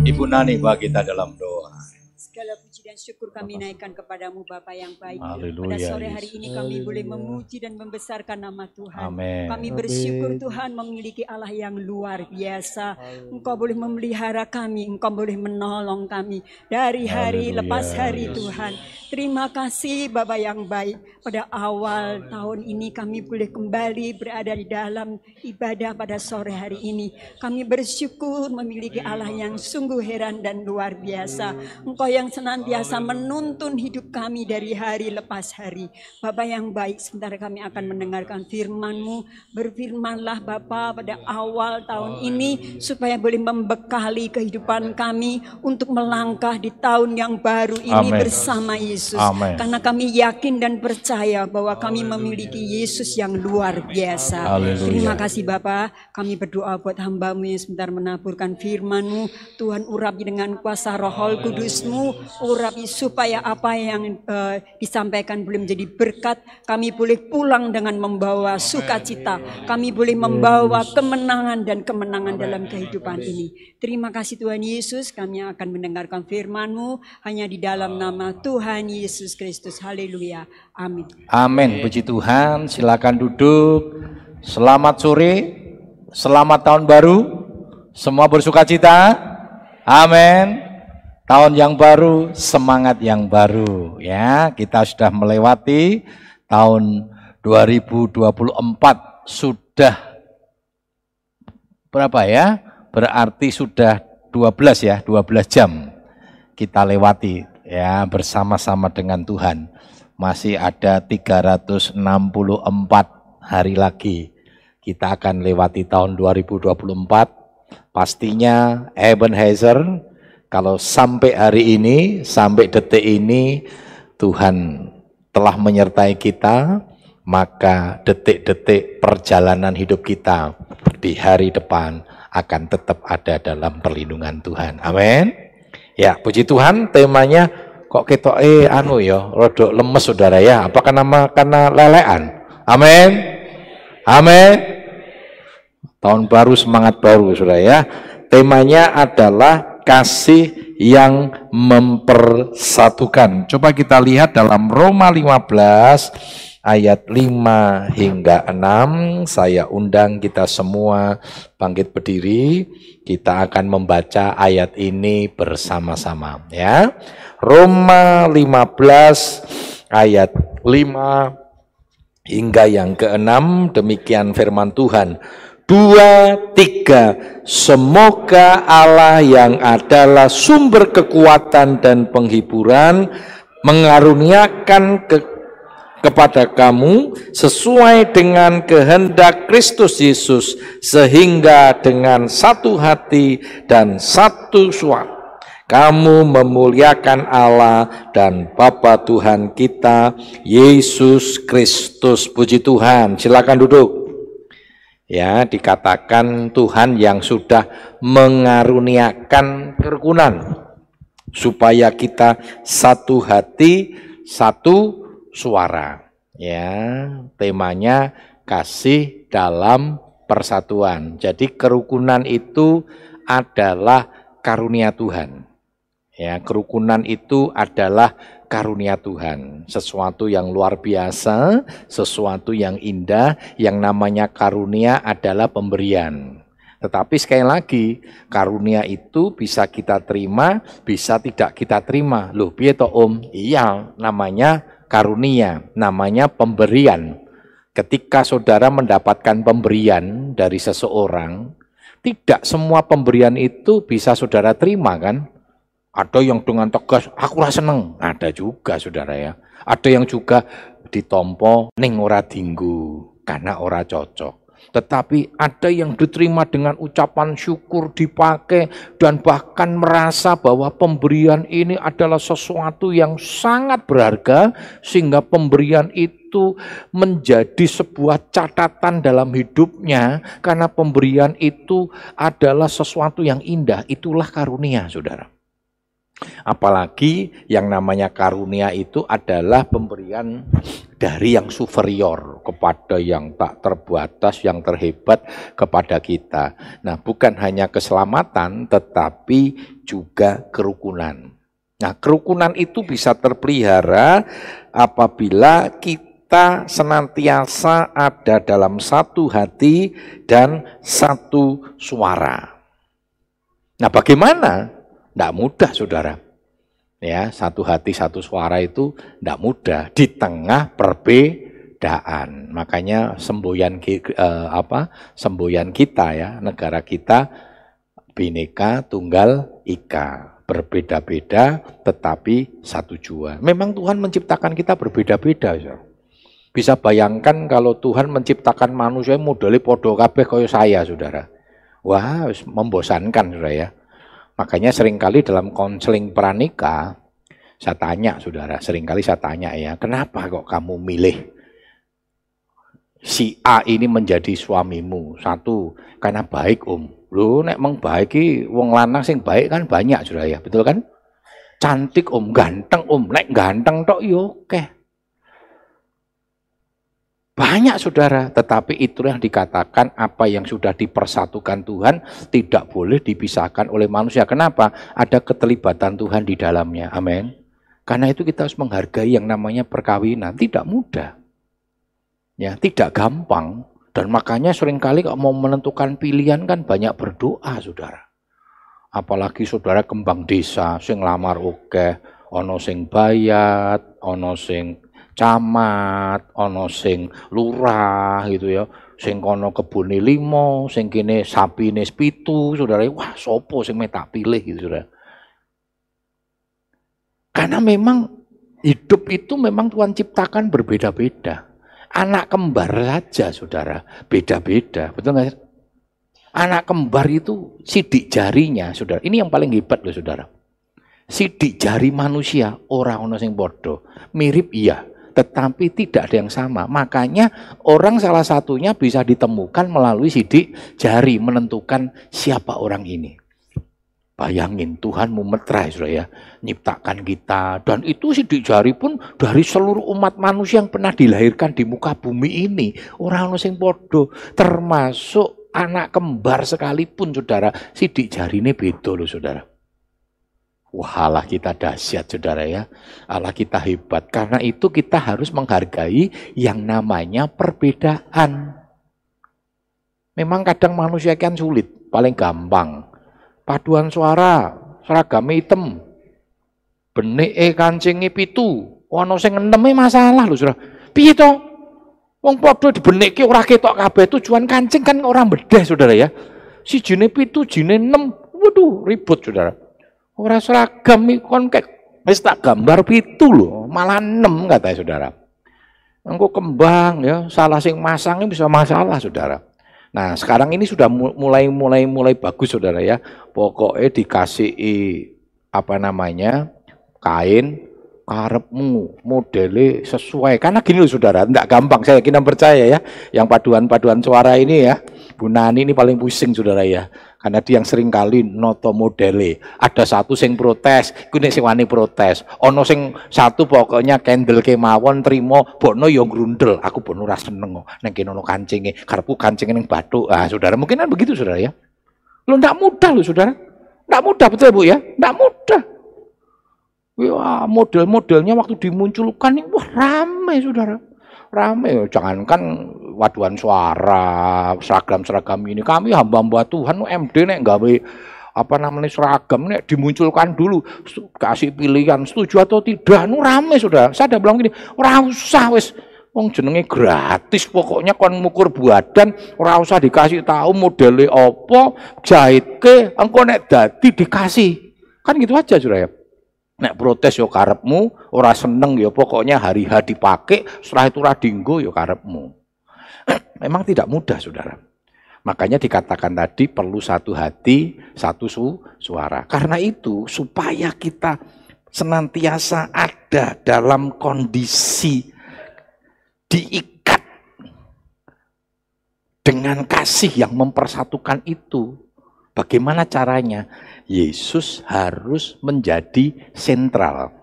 Ibu Nani bagi kita dalam doa. Segala puji dan syukur kami naikkan kepadamu Bapa yang baik. Haleluya, Pada sore hari ini kami boleh memuji dan membesarkan nama Tuhan. Amin. Kami bersyukur Tuhan memiliki Allah yang luar biasa. Engkau boleh memelihara kami, Engkau boleh menolong kami dari hari Haleluya, lepas hari. Tuhan. Terima kasih Bapak yang baik. Pada awal tahun ini kami boleh kembali berada di dalam ibadah pada sore hari ini. Kami bersyukur memiliki Allah yang sungguh heran dan luar biasa. Engkau yang senantiasa menuntun hidup kami dari hari lepas hari. Bapak yang baik, sebentar kami akan mendengarkan firman-Mu. Berfirmanlah Bapa pada awal tahun ini supaya boleh membekali kehidupan kami untuk melangkah di tahun yang baru ini Amin. bersama Yesus. Amin. Karena kami yakin dan percaya bahwa kami memiliki Yesus yang luar biasa. Haleluya. Terima kasih Bapak. Kami berdoa buat hambamu yang sebentar menaburkan firman-Mu. Tuhan urapi dengan kuasa roh kudus-Mu. Urapi supaya apa yang eh, disampaikan boleh menjadi berkat. Kami boleh pulang dengan membawa sukacita. Kami boleh membawa kemenangan dan kemenangan dalam kehidupan ini. Terima kasih Tuhan Yesus. Kami akan mendengarkan firman-Mu hanya di dalam nama Tuhan Yesus Kristus. Haleluya. Amin. Amin. Puji Tuhan. Silakan duduk. Selamat sore. Selamat tahun baru. Semua bersuka cita. Amin. Tahun yang baru, semangat yang baru. Ya, kita sudah melewati tahun 2024 sudah berapa ya? Berarti sudah 12 ya, 12 jam kita lewati ya bersama-sama dengan Tuhan. Masih ada 364 hari lagi kita akan lewati tahun 2024. Pastinya Ebenezer kalau sampai hari ini, sampai detik ini Tuhan telah menyertai kita, maka detik-detik perjalanan hidup kita di hari depan akan tetap ada dalam perlindungan Tuhan. Amin. Ya, puji Tuhan temanya kok ketok eh anu ya, rodok lemes saudara ya. Apakah nama karena lelean? Amin. Amin. Tahun baru semangat baru saudara ya. Temanya adalah kasih yang mempersatukan. Coba kita lihat dalam Roma 15 ayat 5 hingga 6. Saya undang kita semua bangkit berdiri. Kita akan membaca ayat ini bersama-sama ya. Roma 15 ayat 5 hingga yang keenam demikian firman Tuhan dua tiga semoga Allah yang adalah sumber kekuatan dan penghiburan mengaruniakan ke, kepada kamu sesuai dengan kehendak Kristus Yesus sehingga dengan satu hati dan satu suara kamu memuliakan Allah dan Bapa Tuhan kita Yesus Kristus. Puji Tuhan. Silakan duduk. Ya, dikatakan Tuhan yang sudah mengaruniakan kerukunan supaya kita satu hati, satu suara. Ya, temanya kasih dalam persatuan. Jadi kerukunan itu adalah karunia Tuhan. Ya, kerukunan itu adalah karunia Tuhan, sesuatu yang luar biasa, sesuatu yang indah, yang namanya karunia adalah pemberian. Tetapi sekali lagi, karunia itu bisa kita terima, bisa tidak kita terima. Loh, piye toh Om? Iya, namanya karunia, namanya pemberian. Ketika saudara mendapatkan pemberian dari seseorang, tidak semua pemberian itu bisa saudara terima kan? Ada yang dengan tegas, aku rasa seneng. Ada juga saudara ya. Ada yang juga ditompo ning ora dinggu karena ora cocok. Tetapi ada yang diterima dengan ucapan syukur dipakai dan bahkan merasa bahwa pemberian ini adalah sesuatu yang sangat berharga sehingga pemberian itu menjadi sebuah catatan dalam hidupnya karena pemberian itu adalah sesuatu yang indah itulah karunia Saudara. Apalagi yang namanya karunia itu adalah pemberian dari yang superior kepada yang tak terbatas, yang terhebat kepada kita. Nah, bukan hanya keselamatan, tetapi juga kerukunan. Nah, kerukunan itu bisa terpelihara apabila kita senantiasa ada dalam satu hati dan satu suara. Nah, bagaimana? Tidak mudah, saudara. Ya, satu hati satu suara itu tidak mudah di tengah perbedaan. Makanya semboyan eh, apa? Semboyan kita ya, negara kita bineka tunggal ika, berbeda-beda tetapi satu jua. Memang Tuhan menciptakan kita berbeda-beda, ya. Bisa bayangkan kalau Tuhan menciptakan manusia modelnya podo kabeh kaya saya, Saudara. Wah, membosankan, Saudara ya. Makanya sering kali dalam konseling pranika, saya tanya saudara, sering kali saya tanya ya, kenapa kok kamu milih si A ini menjadi suamimu? Satu, karena baik om. Lu nek meng baik wong lanang sing baik kan banyak saudara ya, betul kan? Cantik om, ganteng om, nek ganteng tok yo oke. Banyak saudara, tetapi itu yang dikatakan apa yang sudah dipersatukan Tuhan tidak boleh dipisahkan oleh manusia. Kenapa? Ada keterlibatan Tuhan di dalamnya. Amin. Karena itu kita harus menghargai yang namanya perkawinan. Tidak mudah. Ya, tidak gampang. Dan makanya sering kali kalau mau menentukan pilihan kan banyak berdoa, saudara. Apalagi saudara kembang desa, sing lamar oke, ono sing bayat, ono sing camat, ono sing lurah gitu ya. Sing kono kebune limo, sing kene sapine pitu, Saudara. Wah, sopo sing tak pilih gitu, Saudara. Karena memang hidup itu memang Tuhan ciptakan berbeda-beda. Anak kembar saja, Saudara, beda-beda. Betul nggak? Anak kembar itu sidik jarinya, Saudara. Ini yang paling hebat loh, Saudara. Sidik jari manusia, orang ono sing bodoh. Mirip iya, tetapi tidak ada yang sama. Makanya orang salah satunya bisa ditemukan melalui sidik jari menentukan siapa orang ini. Bayangin Tuhan memetrai saudara ya, nyiptakan kita dan itu sidik jari pun dari seluruh umat manusia yang pernah dilahirkan di muka bumi ini. Orang sing podo termasuk anak kembar sekalipun saudara, sidik jari ini beda loh saudara. Wah Allah kita dahsyat saudara ya. Allah kita hebat. Karena itu kita harus menghargai yang namanya perbedaan. Memang kadang manusia kan sulit. Paling gampang. Paduan suara, seragam hitam. Benik e kancingi pitu. Ono sing eneme masalah lho saudara. Piye to? Wong padha dibenikke ora ketok kabeh tujuan kancing kan orang bedah saudara ya. Si jine pitu, jine enam. Waduh, ribut saudara. Ora seragam kon kek wis tak gambar pitu lho, malah enam kata saudara. Engko kembang ya, salah sing masang ini bisa masalah saudara. Nah sekarang ini sudah mulai mulai mulai bagus saudara ya. Pokoknya dikasih apa namanya kain karepmu modelnya sesuai karena gini loh saudara tidak gampang saya yakin percaya ya yang paduan-paduan suara ini ya Bu Nani ini paling pusing saudara ya karena dia yang sering kali noto modele. Ada satu sing protes kuwi sing wani protes. Ono sing satu pokoknya kendel kemawon trimo bono yo grundel aku bono ora seneng neng kene ono kancinge karepku kancinge ning batu ah saudara mungkin kan begitu saudara ya? Lo ndak mudah lo saudara. Ndak mudah betul Bu ya? Ndak mudah. Wah, model-modelnya waktu dimunculkan ini wah rame saudara. Rame, jangankan waduan suara, seragam-seragam ini. Kami hamba-hamba Tuhan, MD nek gawe apa namanya seragam nek dimunculkan dulu kasih pilihan setuju atau tidak nu rame sudah saya udah bilang gini ora usah wes wong jenenge gratis pokoknya kon mukur badan ora usah dikasih tahu modelnya apa jahit ke engko nek dadi dikasih kan gitu aja sudah ya Nek protes yo karepmu, ora seneng yo pokoknya hari H dipakai, setelah itu radinggo yo karepmu. Memang tidak mudah, Saudara. Makanya dikatakan tadi perlu satu hati, satu su suara. Karena itu supaya kita senantiasa ada dalam kondisi diikat dengan kasih yang mempersatukan itu. Bagaimana caranya? Yesus harus menjadi sentral.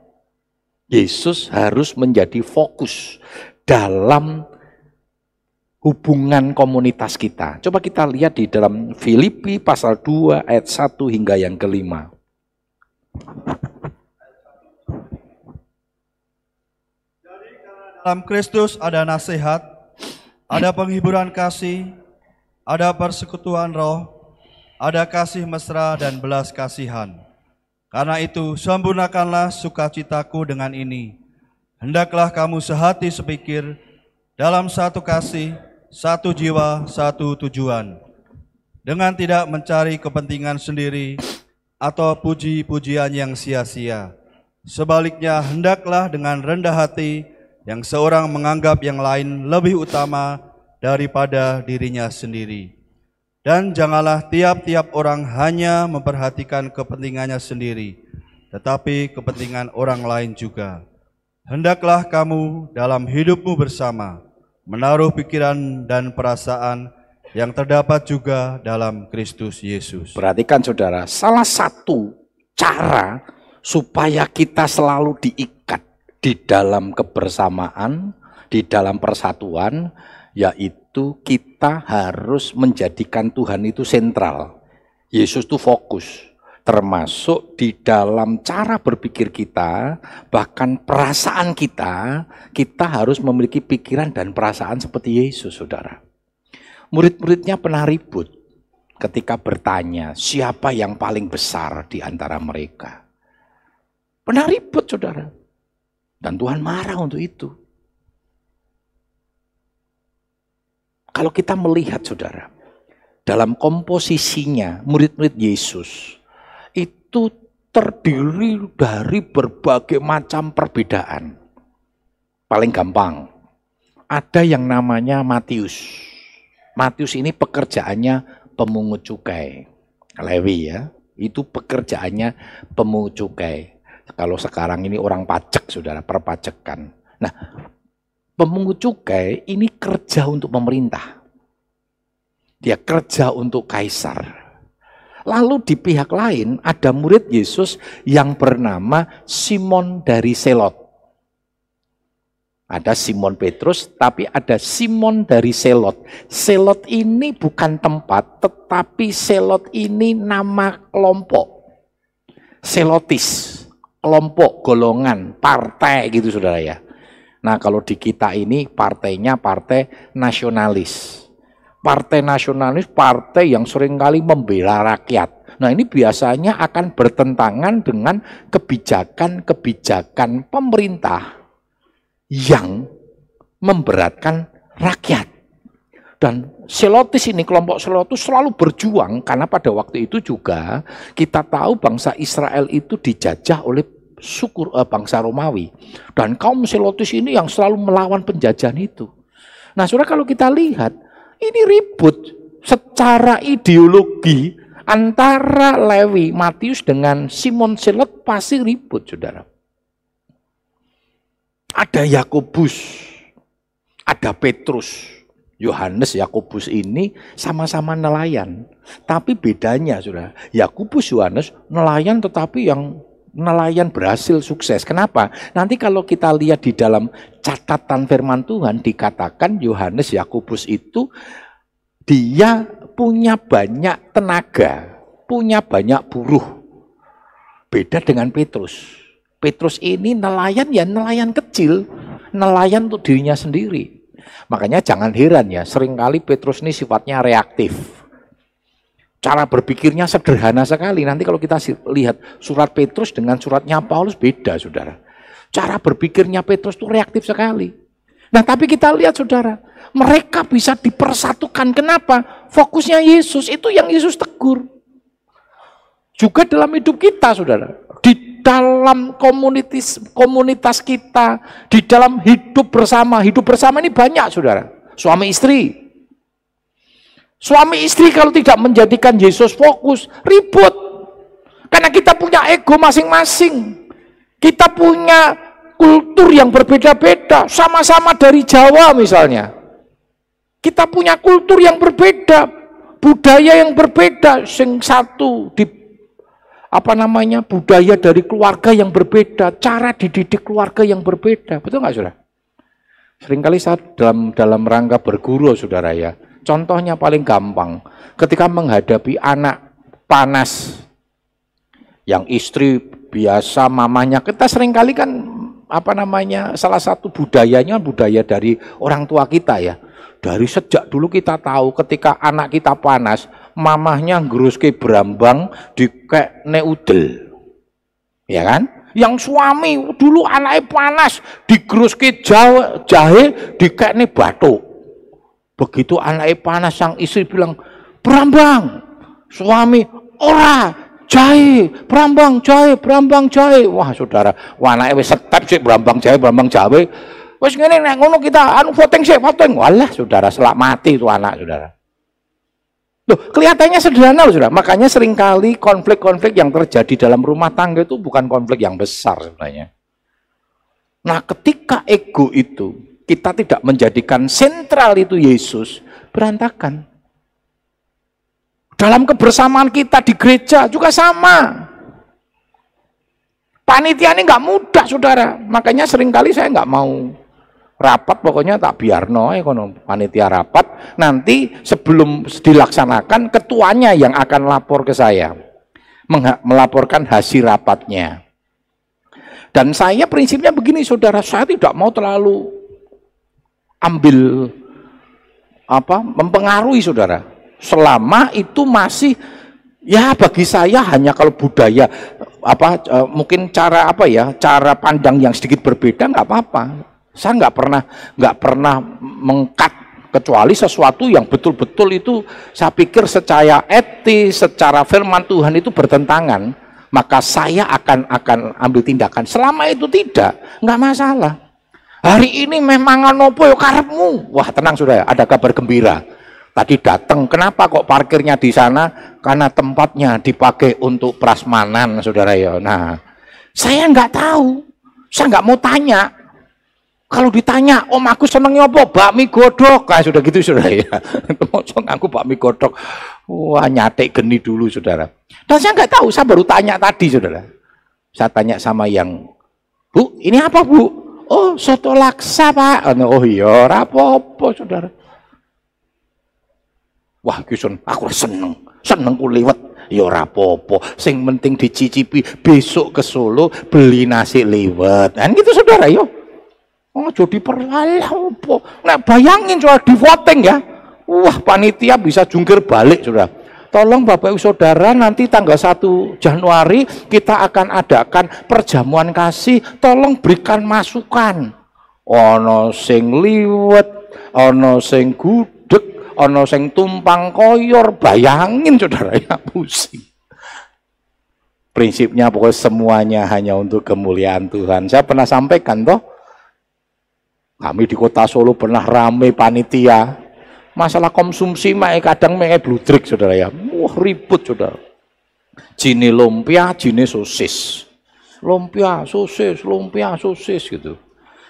Yesus harus menjadi fokus dalam hubungan komunitas kita. Coba kita lihat di dalam Filipi pasal 2 ayat 1 hingga yang kelima. Dalam Kristus ada nasihat, ada penghiburan kasih, ada persekutuan roh, ada kasih mesra dan belas kasihan. Karena itu, sempurnakanlah sukacitaku dengan ini. Hendaklah kamu sehati sepikir, dalam satu kasih, satu jiwa, satu tujuan. Dengan tidak mencari kepentingan sendiri atau puji-pujian yang sia-sia. Sebaliknya, hendaklah dengan rendah hati yang seorang menganggap yang lain lebih utama daripada dirinya sendiri dan janganlah tiap-tiap orang hanya memperhatikan kepentingannya sendiri, tetapi kepentingan orang lain juga. Hendaklah kamu dalam hidupmu bersama menaruh pikiran dan perasaan yang terdapat juga dalam Kristus Yesus. Perhatikan saudara, salah satu cara supaya kita selalu diikat di dalam kebersamaan, di dalam persatuan, yaitu kita harus menjadikan Tuhan itu sentral. Yesus itu fokus, termasuk di dalam cara berpikir kita, bahkan perasaan kita, kita harus memiliki pikiran dan perasaan seperti Yesus, saudara. Murid-muridnya pernah ribut ketika bertanya, siapa yang paling besar di antara mereka? Pernah ribut, saudara. Dan Tuhan marah untuk itu. Kalau kita melihat saudara, dalam komposisinya murid-murid Yesus itu terdiri dari berbagai macam perbedaan. Paling gampang, ada yang namanya Matius. Matius ini pekerjaannya pemungut cukai. Lewi ya, itu pekerjaannya pemungut cukai. Kalau sekarang ini orang pajak, saudara, perpajakan. Nah, pemungut cukai ini kerja untuk pemerintah. Dia kerja untuk kaisar. Lalu di pihak lain ada murid Yesus yang bernama Simon dari Selot. Ada Simon Petrus, tapi ada Simon dari Selot. Selot ini bukan tempat, tetapi Selot ini nama kelompok. Selotis, kelompok, golongan, partai gitu saudara ya. Nah kalau di kita ini partainya partai nasionalis. Partai nasionalis partai yang sering kali membela rakyat. Nah ini biasanya akan bertentangan dengan kebijakan-kebijakan pemerintah yang memberatkan rakyat. Dan Selotis ini, kelompok Selotis selalu berjuang karena pada waktu itu juga kita tahu bangsa Israel itu dijajah oleh suku uh, bangsa Romawi. Dan kaum Selotis ini yang selalu melawan penjajahan itu. Nah saudara kalau kita lihat, ini ribut secara ideologi antara Lewi Matius dengan Simon Selot pasti ribut saudara. Ada Yakobus, ada Petrus, Yohanes Yakobus ini sama-sama nelayan. Tapi bedanya sudah, Yakobus Yohanes nelayan tetapi yang nelayan berhasil sukses. Kenapa? Nanti kalau kita lihat di dalam catatan firman Tuhan dikatakan Yohanes Yakobus itu dia punya banyak tenaga, punya banyak buruh. Beda dengan Petrus. Petrus ini nelayan ya nelayan kecil, nelayan untuk dirinya sendiri. Makanya jangan heran ya, sering kali Petrus ini sifatnya reaktif Cara berpikirnya sederhana sekali. Nanti kalau kita lihat surat Petrus dengan suratnya Paulus beda, saudara. Cara berpikirnya Petrus itu reaktif sekali. Nah tapi kita lihat saudara, mereka bisa dipersatukan. Kenapa? Fokusnya Yesus, itu yang Yesus tegur. Juga dalam hidup kita saudara. Di dalam komunitas, komunitas kita, di dalam hidup bersama. Hidup bersama ini banyak saudara. Suami istri, Suami istri kalau tidak menjadikan Yesus fokus, ribut. Karena kita punya ego masing-masing. Kita punya kultur yang berbeda-beda, sama-sama dari Jawa misalnya. Kita punya kultur yang berbeda, budaya yang berbeda, sing satu di apa namanya budaya dari keluarga yang berbeda, cara dididik keluarga yang berbeda, betul nggak saudara? Seringkali saat dalam dalam rangka berguru, saudara ya. Contohnya paling gampang, ketika menghadapi anak panas, yang istri biasa mamanya, kita sering kali kan apa namanya salah satu budayanya budaya dari orang tua kita ya. Dari sejak dulu kita tahu ketika anak kita panas, mamahnya ke berambang di kek neudel. Ya kan? Yang suami dulu anaknya panas ke jahe, jahe di kek ne batu. Begitu anaknya panas sang istri bilang, "Berambang." Suami, "Ora, jahe, berambang jahe, berambang jahe." Wah, Saudara, anaknya wis setep sih berambang jahe, berambang jahe. Wes ngene nek ngono kita anu voting sih, voting. Walah, Saudara, selak mati itu anak, Saudara. Loh, kelihatannya sederhana loh, Saudara. Makanya sering kali konflik-konflik yang terjadi dalam rumah tangga itu bukan konflik yang besar sebenarnya. Nah, ketika ego itu kita tidak menjadikan sentral itu Yesus, berantakan. Dalam kebersamaan kita di gereja juga sama. Panitia ini nggak mudah, saudara. Makanya sering kali saya nggak mau rapat pokoknya tak biar no kono panitia rapat nanti sebelum dilaksanakan ketuanya yang akan lapor ke saya melaporkan hasil rapatnya dan saya prinsipnya begini saudara saya tidak mau terlalu ambil apa mempengaruhi saudara selama itu masih ya bagi saya hanya kalau budaya apa e, mungkin cara apa ya cara pandang yang sedikit berbeda nggak apa-apa saya nggak pernah nggak pernah mengkat kecuali sesuatu yang betul-betul itu saya pikir secara etis, secara firman Tuhan itu bertentangan, maka saya akan akan ambil tindakan. Selama itu tidak, nggak masalah. Hari ini memang nopo yo karepmu. Wah, tenang sudah, ada kabar gembira. Tadi datang, kenapa kok parkirnya di sana? Karena tempatnya dipakai untuk prasmanan, saudara ya. Nah, saya nggak tahu, saya nggak mau tanya, kalau ditanya, om aku senengnya apa? Bakmi godok. Kayak sudah gitu saudara ya. Mosok aku bakmi godok. Wah nyatek geni dulu saudara. Dan saya nggak tahu, saya baru tanya tadi saudara. Saya tanya sama yang, Bu, ini apa bu? Oh, soto laksa pak. Oh iya, rapopo saudara. Wah, kusun, aku seneng, seneng kuliwet. Ya rapopo, sing penting dicicipi besok ke Solo beli nasi liwet. Dan gitu saudara, yuk. Oh, jadi perlalah apa? Nah, bayangin soal di voting ya. Wah, panitia bisa jungkir balik, sudah. Tolong Bapak Ibu Saudara, nanti tanggal 1 Januari kita akan adakan perjamuan kasih. Tolong berikan masukan. Ono sing liwet, ono sing gudeg, ono sing tumpang koyor. Bayangin Saudara ya, pusing. Prinsipnya pokoknya semuanya hanya untuk kemuliaan Tuhan. Saya pernah sampaikan toh, kami di kota Solo pernah rame panitia. Masalah konsumsi mae kadang mae bludrik saudara ya. Wah ribut saudara. Jini lumpia, jini sosis. Lumpia, sosis, lumpia, sosis gitu.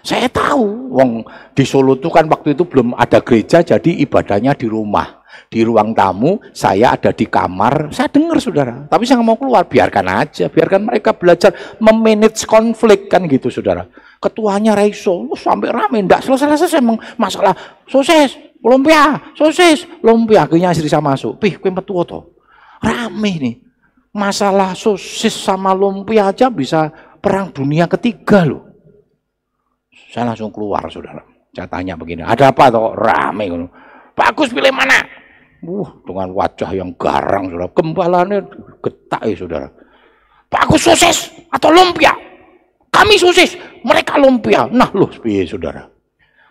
Saya tahu, wong di Solo itu kan waktu itu belum ada gereja, jadi ibadahnya di rumah. Di ruang tamu, saya ada di kamar, saya dengar saudara. Tapi saya nggak mau keluar, biarkan aja, biarkan mereka belajar memanage konflik kan gitu saudara ketuanya Raiso, sampai rame, ndak selesai-selesai masalah sosis, lumpia, sosis, lumpia, akhirnya istri saya masuk, pih, kue metu to, rame nih, masalah sosis sama lumpia aja bisa perang dunia ketiga loh. Saya langsung keluar, saudara. Saya tanya begini, ada apa toh? Rame. Bagus pilih mana? Uh, dengan wajah yang garang, saudara. Gembalanya getak ya, saudara. Bagus sosis atau lumpia? Kami sosis, mereka lumpia. Nah, loh saudara?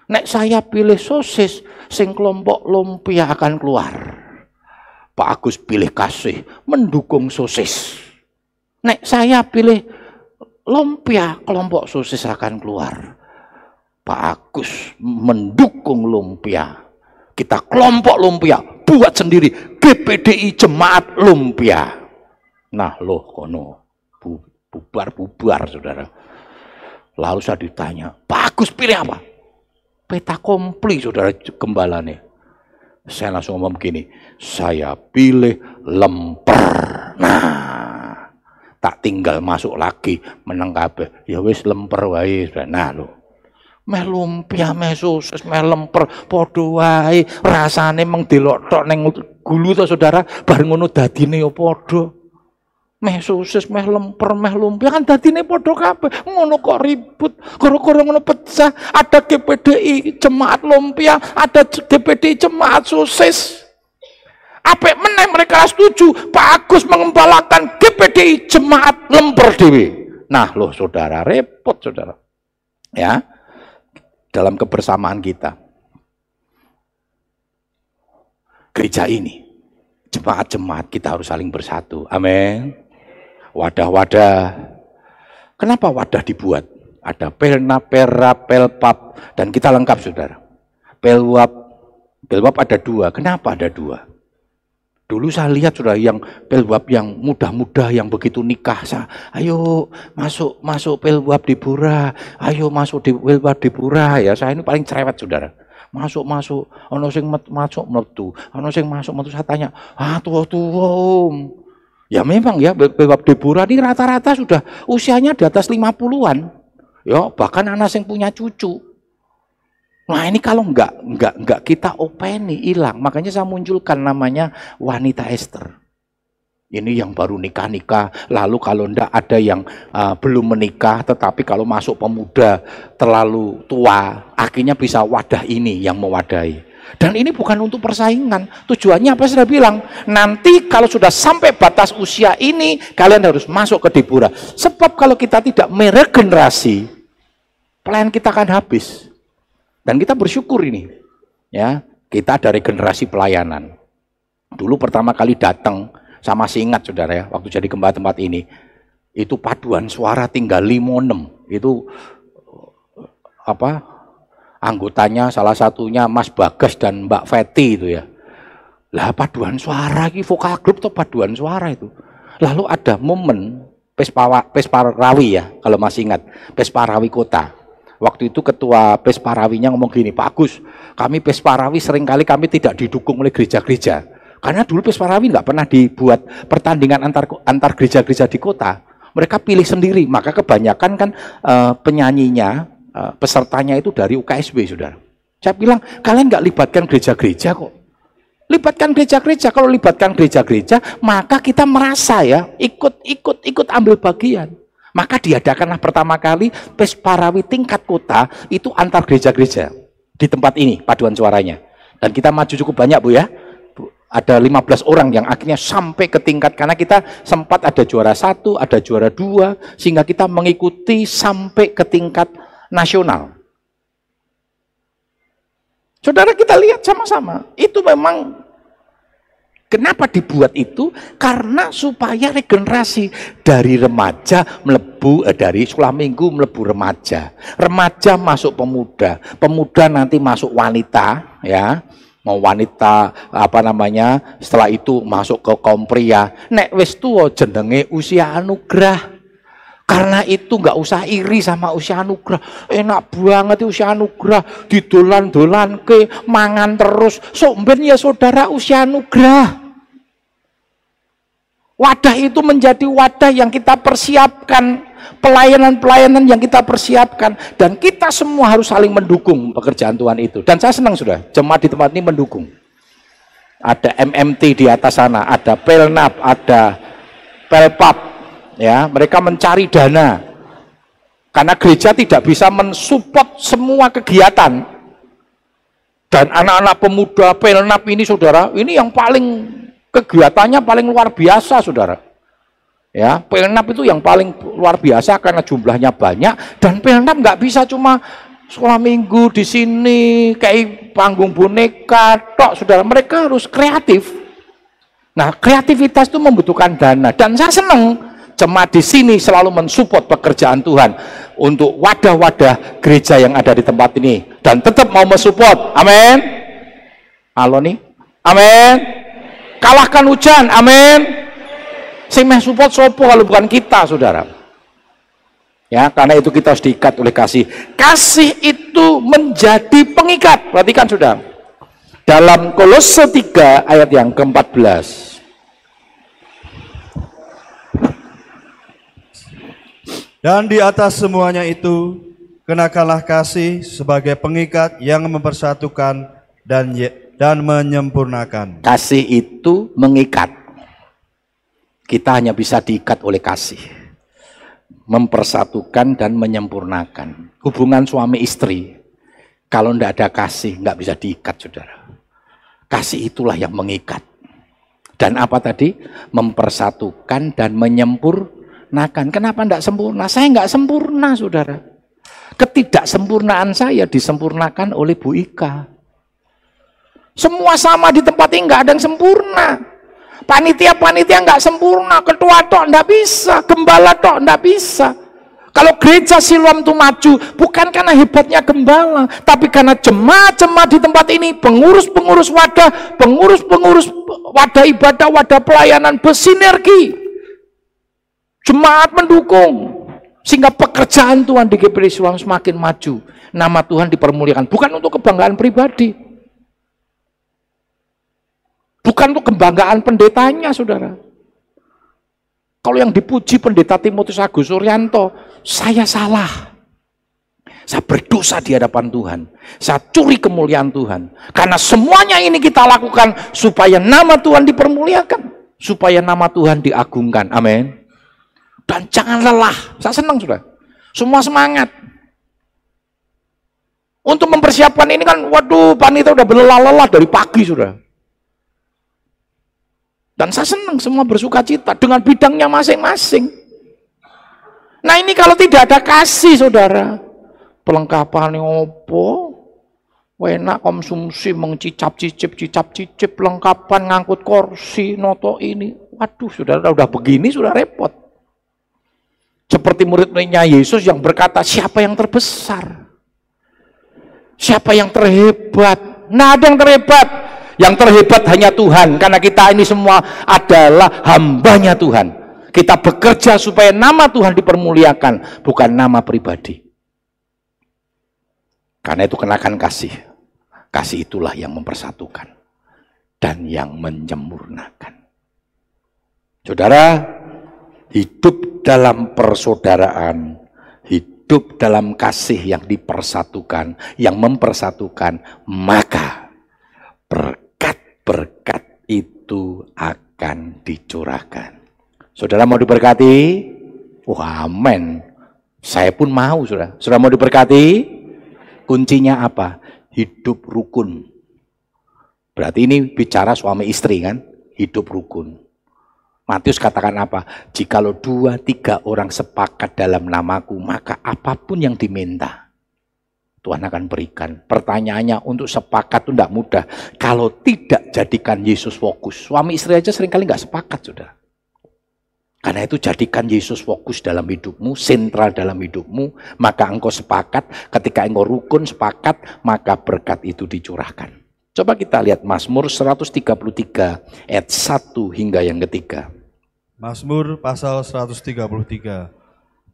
Nek saya pilih sosis, sing kelompok lumpia akan keluar. Pak Agus pilih kasih, mendukung sosis. Nek saya pilih lumpia, kelompok sosis akan keluar. Pak Agus mendukung lumpia. Kita kelompok lumpia, buat sendiri. GPDI Jemaat Lumpia. Nah loh kono, bubar-bubar saudara. Lalu saya ditanya, bagus pilih apa? Peta kompli saudara gembalane. Saya langsung ngomong begini, saya pilih lemper. Nah, tak tinggal masuk lagi menang. Ya wis lemper wae. Nah lho. Meh lumpia, meh meh lemper, padha wae. Rasane meng delok tok ning gulu to Saudara, bar ngono dadine ya padha. Meh sosis, meh lemper, meh lumpia kan dadine padha kabeh. Ngono kok ribut. Gara-gara ngono pecah. Ada GPDI jemaat lumpia, ada GPDI jemaat sosis. Apa meneh mereka setuju Pak Agus mengembalakan GPDI jemaat lemper dewi. Nah, loh saudara repot saudara. Ya. Dalam kebersamaan kita. Gereja ini jemaat-jemaat kita harus saling bersatu. Amin wadah-wadah. Kenapa wadah dibuat? Ada pelna, pera, pelpap, dan kita lengkap saudara. Pelwap, pelwap ada dua. Kenapa ada dua? Dulu saya lihat sudah yang pelwap yang mudah-mudah yang begitu nikah. Saya, ayo masuk masuk pelwap di pura, ayo masuk di pelwap di pura ya. Saya ini paling cerewet saudara. Masuk masuk, ono sing masuk metu, ono sing masuk metu saya tanya, ah tuh tuh Ya memang ya Bebab Deborah ini rata-rata sudah usianya di atas 50-an. Ya, bahkan anak yang punya cucu. Nah ini kalau enggak, enggak, enggak kita openi, hilang. Makanya saya munculkan namanya wanita Esther. Ini yang baru nikah-nikah, lalu kalau enggak ada yang uh, belum menikah, tetapi kalau masuk pemuda terlalu tua, akhirnya bisa wadah ini yang mewadahi. Dan ini bukan untuk persaingan. Tujuannya apa sudah bilang? Nanti kalau sudah sampai batas usia ini, kalian harus masuk ke Debura. Sebab kalau kita tidak meregenerasi, pelayan kita akan habis. Dan kita bersyukur ini. Ya, kita dari generasi pelayanan. Dulu pertama kali datang, sama masih ingat saudara ya, waktu jadi gembala tempat ini. Itu paduan suara tinggal limonem. Itu apa anggotanya salah satunya Mas Bagas dan Mbak Feti itu ya. Lah paduan suara ki vokal grup atau paduan suara itu. Lalu ada momen Pespawa, Pesparawi ya, kalau masih ingat, Pesparawi Kota. Waktu itu ketua Pesparawinya ngomong gini, Pak Agus, kami Pesparawi sering kali kami tidak didukung oleh gereja-gereja. Karena dulu Pesparawi nggak pernah dibuat pertandingan antar antar gereja-gereja di kota. Mereka pilih sendiri, maka kebanyakan kan e, penyanyinya Eh, pesertanya itu dari UKSB, saudara. Saya bilang, kalian nggak libatkan gereja-gereja kok. Libatkan gereja-gereja. Kalau libatkan gereja-gereja, maka kita merasa ya, ikut-ikut ikut ambil bagian. Maka diadakanlah pertama kali Pesparawi tingkat kota itu antar gereja-gereja di tempat ini paduan suaranya. Dan kita maju cukup banyak Bu ya. Ada 15 orang yang akhirnya sampai ke tingkat karena kita sempat ada juara satu, ada juara dua, sehingga kita mengikuti sampai ke tingkat nasional. Saudara kita lihat sama-sama, itu memang kenapa dibuat itu? Karena supaya regenerasi dari remaja melebu eh, dari sekolah minggu melebu remaja, remaja masuk pemuda, pemuda nanti masuk wanita, ya. Mau wanita apa namanya setelah itu masuk ke kaum pria. Nek wis tuwa jenenge usia anugerah karena itu nggak usah iri sama usia anugerah. Enak banget usia anugerah. Didolan-dolan ke, mangan terus. Somben ya saudara usia anugerah. Wadah itu menjadi wadah yang kita persiapkan. Pelayanan-pelayanan yang kita persiapkan. Dan kita semua harus saling mendukung pekerjaan Tuhan itu. Dan saya senang sudah, jemaat di tempat ini mendukung. Ada MMT di atas sana, ada Pelnap, ada Pelpap, ya mereka mencari dana. Karena gereja tidak bisa mensupport semua kegiatan. Dan anak-anak pemuda pelnap ini saudara ini yang paling kegiatannya paling luar biasa saudara. Ya pelnap itu yang paling luar biasa karena jumlahnya banyak. Dan pelnap nggak bisa cuma sekolah minggu di sini kayak panggung boneka tok saudara. Mereka harus kreatif. Nah kreativitas itu membutuhkan dana. Dan saya senang jemaat di sini selalu mensupport pekerjaan Tuhan untuk wadah-wadah gereja yang ada di tempat ini dan tetap mau mensupport. Amin. Halo nih. Amin. Kalahkan hujan. Amin. Sing meh support sopo kalau bukan kita, Saudara. Ya, karena itu kita harus diikat oleh kasih. Kasih itu menjadi pengikat. Perhatikan, Saudara. Dalam Kolose 3 ayat yang ke-14. Dan di atas semuanya itu, kenakanlah kasih sebagai pengikat yang mempersatukan dan dan menyempurnakan. Kasih itu mengikat. Kita hanya bisa diikat oleh kasih. Mempersatukan dan menyempurnakan. Hubungan suami istri, kalau tidak ada kasih, nggak bisa diikat, saudara. Kasih itulah yang mengikat. Dan apa tadi? Mempersatukan dan menyempurnakan sempurnakan. Kenapa tidak sempurna? Saya nggak sempurna, saudara. Ketidaksempurnaan saya disempurnakan oleh Bu Ika. Semua sama di tempat ini nggak ada yang sempurna. Panitia-panitia nggak sempurna, ketua tok nggak bisa, gembala tok nggak bisa. Kalau gereja Siloam itu maju, bukan karena hebatnya gembala, tapi karena jemaat-jemaat di tempat ini, pengurus-pengurus wadah, pengurus-pengurus wadah ibadah, wadah pelayanan bersinergi Jemaat mendukung. Sehingga pekerjaan Tuhan di GPD Siloam semakin maju. Nama Tuhan dipermuliakan. Bukan untuk kebanggaan pribadi. Bukan untuk kebanggaan pendetanya, saudara. Kalau yang dipuji pendeta Timotius Agus Suryanto, saya salah. Saya berdosa di hadapan Tuhan. Saya curi kemuliaan Tuhan. Karena semuanya ini kita lakukan supaya nama Tuhan dipermuliakan. Supaya nama Tuhan diagungkan. Amin. Dan jangan lelah. Saya senang sudah. Semua semangat. Untuk mempersiapkan ini kan, waduh, panitia udah berlelah-lelah dari pagi sudah. Dan saya senang semua bersuka cita dengan bidangnya masing-masing. Nah ini kalau tidak ada kasih saudara, pelengkapan opo, enak konsumsi mengcicap cicip cicap cicip pelengkapan ngangkut kursi noto ini, waduh saudara udah begini sudah repot. Seperti murid-muridnya Yesus yang berkata, siapa yang terbesar? Siapa yang terhebat? Nah ada yang terhebat. Yang terhebat hanya Tuhan. Karena kita ini semua adalah hambanya Tuhan. Kita bekerja supaya nama Tuhan dipermuliakan. Bukan nama pribadi. Karena itu kenakan kasih. Kasih itulah yang mempersatukan. Dan yang menyempurnakan. Saudara, hidup dalam persaudaraan, hidup dalam kasih yang dipersatukan, yang mempersatukan, maka berkat-berkat itu akan dicurahkan. Saudara mau diberkati? Wah, amin. Saya pun mau, saudara. Saudara mau diberkati? Kuncinya apa? Hidup rukun. Berarti ini bicara suami istri kan? Hidup rukun. Matius katakan apa? Jikalau dua tiga orang sepakat dalam namaku, maka apa pun yang diminta, Tuhan akan berikan. Pertanyaannya untuk sepakat itu tidak mudah. Kalau tidak jadikan Yesus fokus. Suami istri aja sering kali nggak sepakat, sudah. Karena itu jadikan Yesus fokus dalam hidupmu, sentral dalam hidupmu, maka engkau sepakat, ketika engkau rukun sepakat, maka berkat itu dicurahkan. Coba kita lihat Mazmur 133 ayat 1 hingga yang ketiga. Mazmur pasal 133.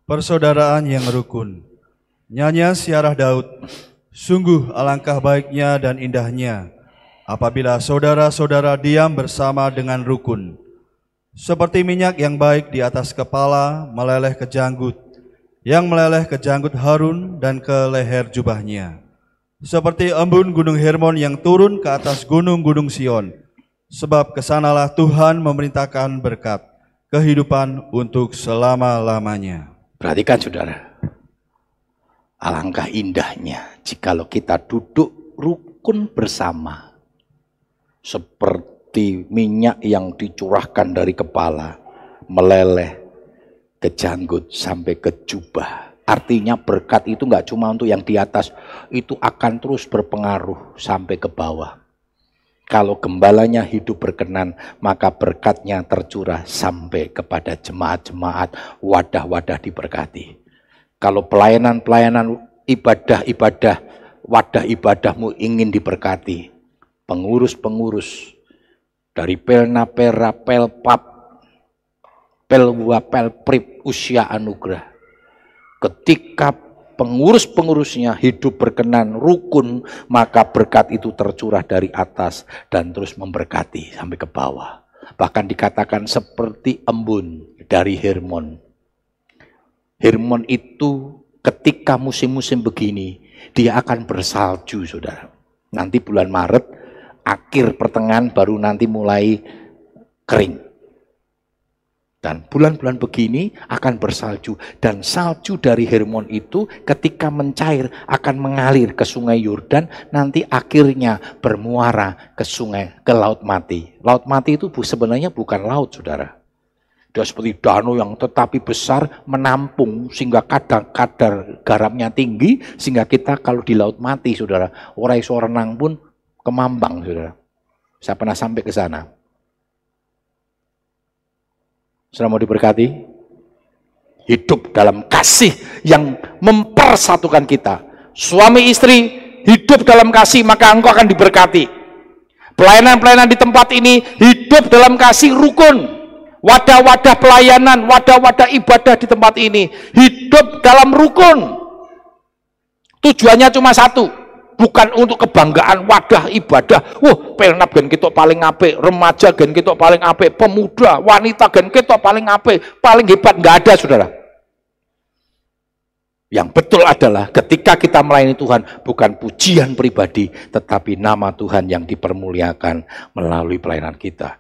Persaudaraan yang rukun. Nyanyian siarah Daud. Sungguh alangkah baiknya dan indahnya apabila saudara-saudara diam bersama dengan rukun. Seperti minyak yang baik di atas kepala meleleh ke janggut, yang meleleh ke janggut Harun dan ke leher jubahnya. Seperti embun gunung Hermon yang turun ke atas gunung-gunung Sion, sebab ke sanalah Tuhan memerintahkan berkat kehidupan untuk selama-lamanya. Perhatikan saudara, alangkah indahnya jikalau kita duduk rukun bersama. Seperti minyak yang dicurahkan dari kepala, meleleh ke janggut sampai ke jubah. Artinya berkat itu nggak cuma untuk yang di atas, itu akan terus berpengaruh sampai ke bawah. Kalau gembalanya hidup berkenan, maka berkatnya tercurah sampai kepada jemaat-jemaat, wadah-wadah diberkati. Kalau pelayanan-pelayanan ibadah-ibadah, wadah ibadahmu ingin diberkati, pengurus-pengurus dari Pelna, Pera, Pelpap, Pelwa, Pelprip, usia anugerah. Ketika pengurus-pengurusnya hidup berkenan, rukun, maka berkat itu tercurah dari atas dan terus memberkati sampai ke bawah. Bahkan dikatakan seperti embun dari Hermon. Hermon itu ketika musim-musim begini, dia akan bersalju, saudara. Nanti bulan Maret, akhir pertengahan baru nanti mulai kering. Dan bulan-bulan begini akan bersalju. Dan salju dari Hermon itu ketika mencair akan mengalir ke sungai Yordan. Nanti akhirnya bermuara ke sungai, ke Laut Mati. Laut Mati itu sebenarnya bukan laut saudara. Dia seperti danau yang tetapi besar menampung sehingga kadar, kadar garamnya tinggi sehingga kita kalau di laut mati saudara orang seorang pun kemambang saudara. Saya pernah sampai ke sana. Sudah mau diberkati? Hidup dalam kasih yang mempersatukan kita. Suami istri hidup dalam kasih maka engkau akan diberkati. Pelayanan-pelayanan di tempat ini hidup dalam kasih rukun. Wadah-wadah pelayanan, wadah-wadah ibadah di tempat ini hidup dalam rukun. Tujuannya cuma satu, bukan untuk kebanggaan wadah ibadah. Wah, pelnap gen kita paling apik, remaja gen kita paling apik, pemuda, wanita gen kita paling apik, paling hebat nggak ada, Saudara. Yang betul adalah ketika kita melayani Tuhan bukan pujian pribadi, tetapi nama Tuhan yang dipermuliakan melalui pelayanan kita.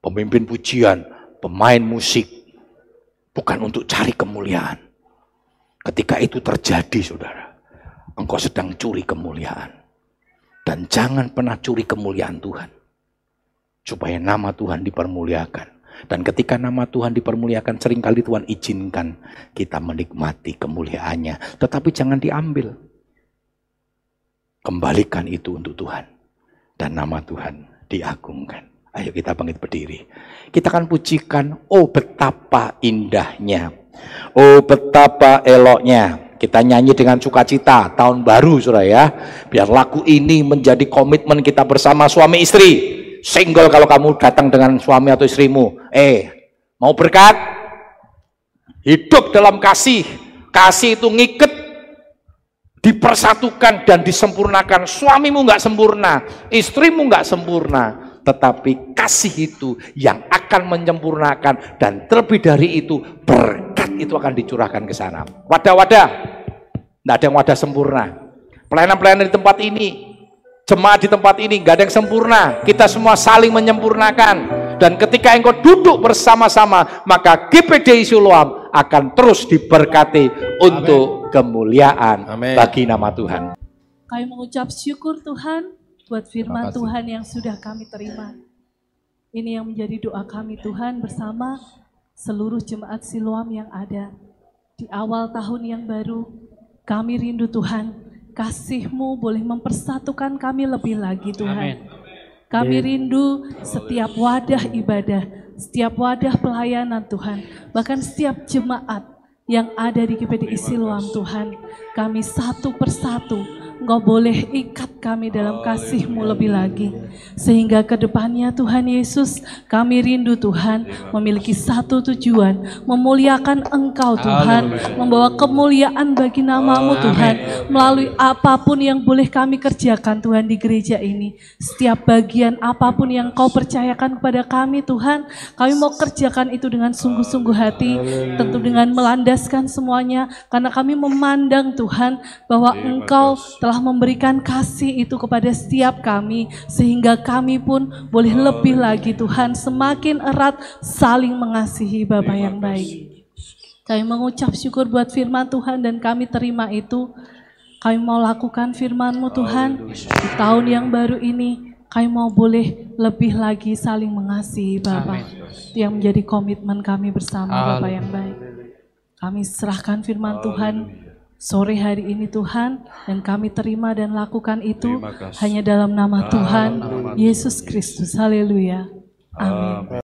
Pemimpin pujian, pemain musik, bukan untuk cari kemuliaan. Ketika itu terjadi, saudara, engkau sedang curi kemuliaan. Dan jangan pernah curi kemuliaan Tuhan. Supaya nama Tuhan dipermuliakan. Dan ketika nama Tuhan dipermuliakan, sering kali Tuhan izinkan kita menikmati kemuliaannya. Tetapi jangan diambil. Kembalikan itu untuk Tuhan. Dan nama Tuhan diagungkan. Ayo kita bangkit berdiri. Kita akan pujikan, oh betapa indahnya. Oh betapa eloknya kita nyanyi dengan sukacita tahun baru saudara ya. Biar lagu ini menjadi komitmen kita bersama suami istri. Single kalau kamu datang dengan suami atau istrimu. Eh, mau berkat? Hidup dalam kasih. Kasih itu ngiket dipersatukan dan disempurnakan. Suamimu nggak sempurna, istrimu nggak sempurna, tetapi kasih itu yang akan menyempurnakan dan terlebih dari itu berkat itu akan dicurahkan ke sana. Wadah-wadah, tidak ada yang wadah sempurna. Pelayanan-pelayanan di tempat ini, jemaat di tempat ini, nggak ada yang sempurna. Kita semua saling menyempurnakan. Dan ketika engkau duduk bersama-sama, maka GPD Siloam akan terus diberkati untuk kemuliaan Amen. bagi nama Tuhan. Kami mengucap syukur Tuhan buat firman Tuhan yang sudah kami terima. Ini yang menjadi doa kami Tuhan bersama seluruh jemaat Siloam yang ada di awal tahun yang baru. Kami rindu Tuhan, kasih-Mu boleh mempersatukan kami lebih lagi Tuhan. Amen. Kami rindu setiap wadah ibadah, setiap wadah pelayanan Tuhan, bahkan setiap jemaat yang ada di GPD Siloam Tuhan. Kami satu persatu. Engkau boleh ikat kami dalam kasih-Mu lebih lagi. Sehingga ke depannya Tuhan Yesus, kami rindu Tuhan memiliki satu tujuan, memuliakan Engkau Tuhan, membawa kemuliaan bagi namamu Tuhan, melalui apa pun yang boleh kami kerjakan Tuhan di gereja ini. Setiap bagian apa pun yang Kau percayakan kepada kami Tuhan, kami mau kerjakan itu dengan sungguh-sungguh hati, tentu dengan melandaskan semuanya, karena kami memandang Tuhan bahwa Engkau telah telah memberikan kasih itu kepada setiap kami sehingga kami pun boleh lebih lagi Tuhan semakin erat saling mengasihi Bapa yang baik. Kami mengucap syukur buat firman Tuhan dan kami terima itu. Kami mau lakukan firman-Mu Tuhan di tahun yang baru ini. Kami mau boleh lebih lagi saling mengasihi Bapa. Yang menjadi komitmen kami bersama Bapa yang baik. Kami serahkan firman Tuhan sore hari ini Tuhan dan kami terima dan lakukan itu hanya dalam nama Tuhan Yesus Kristus. Haleluya. Amin.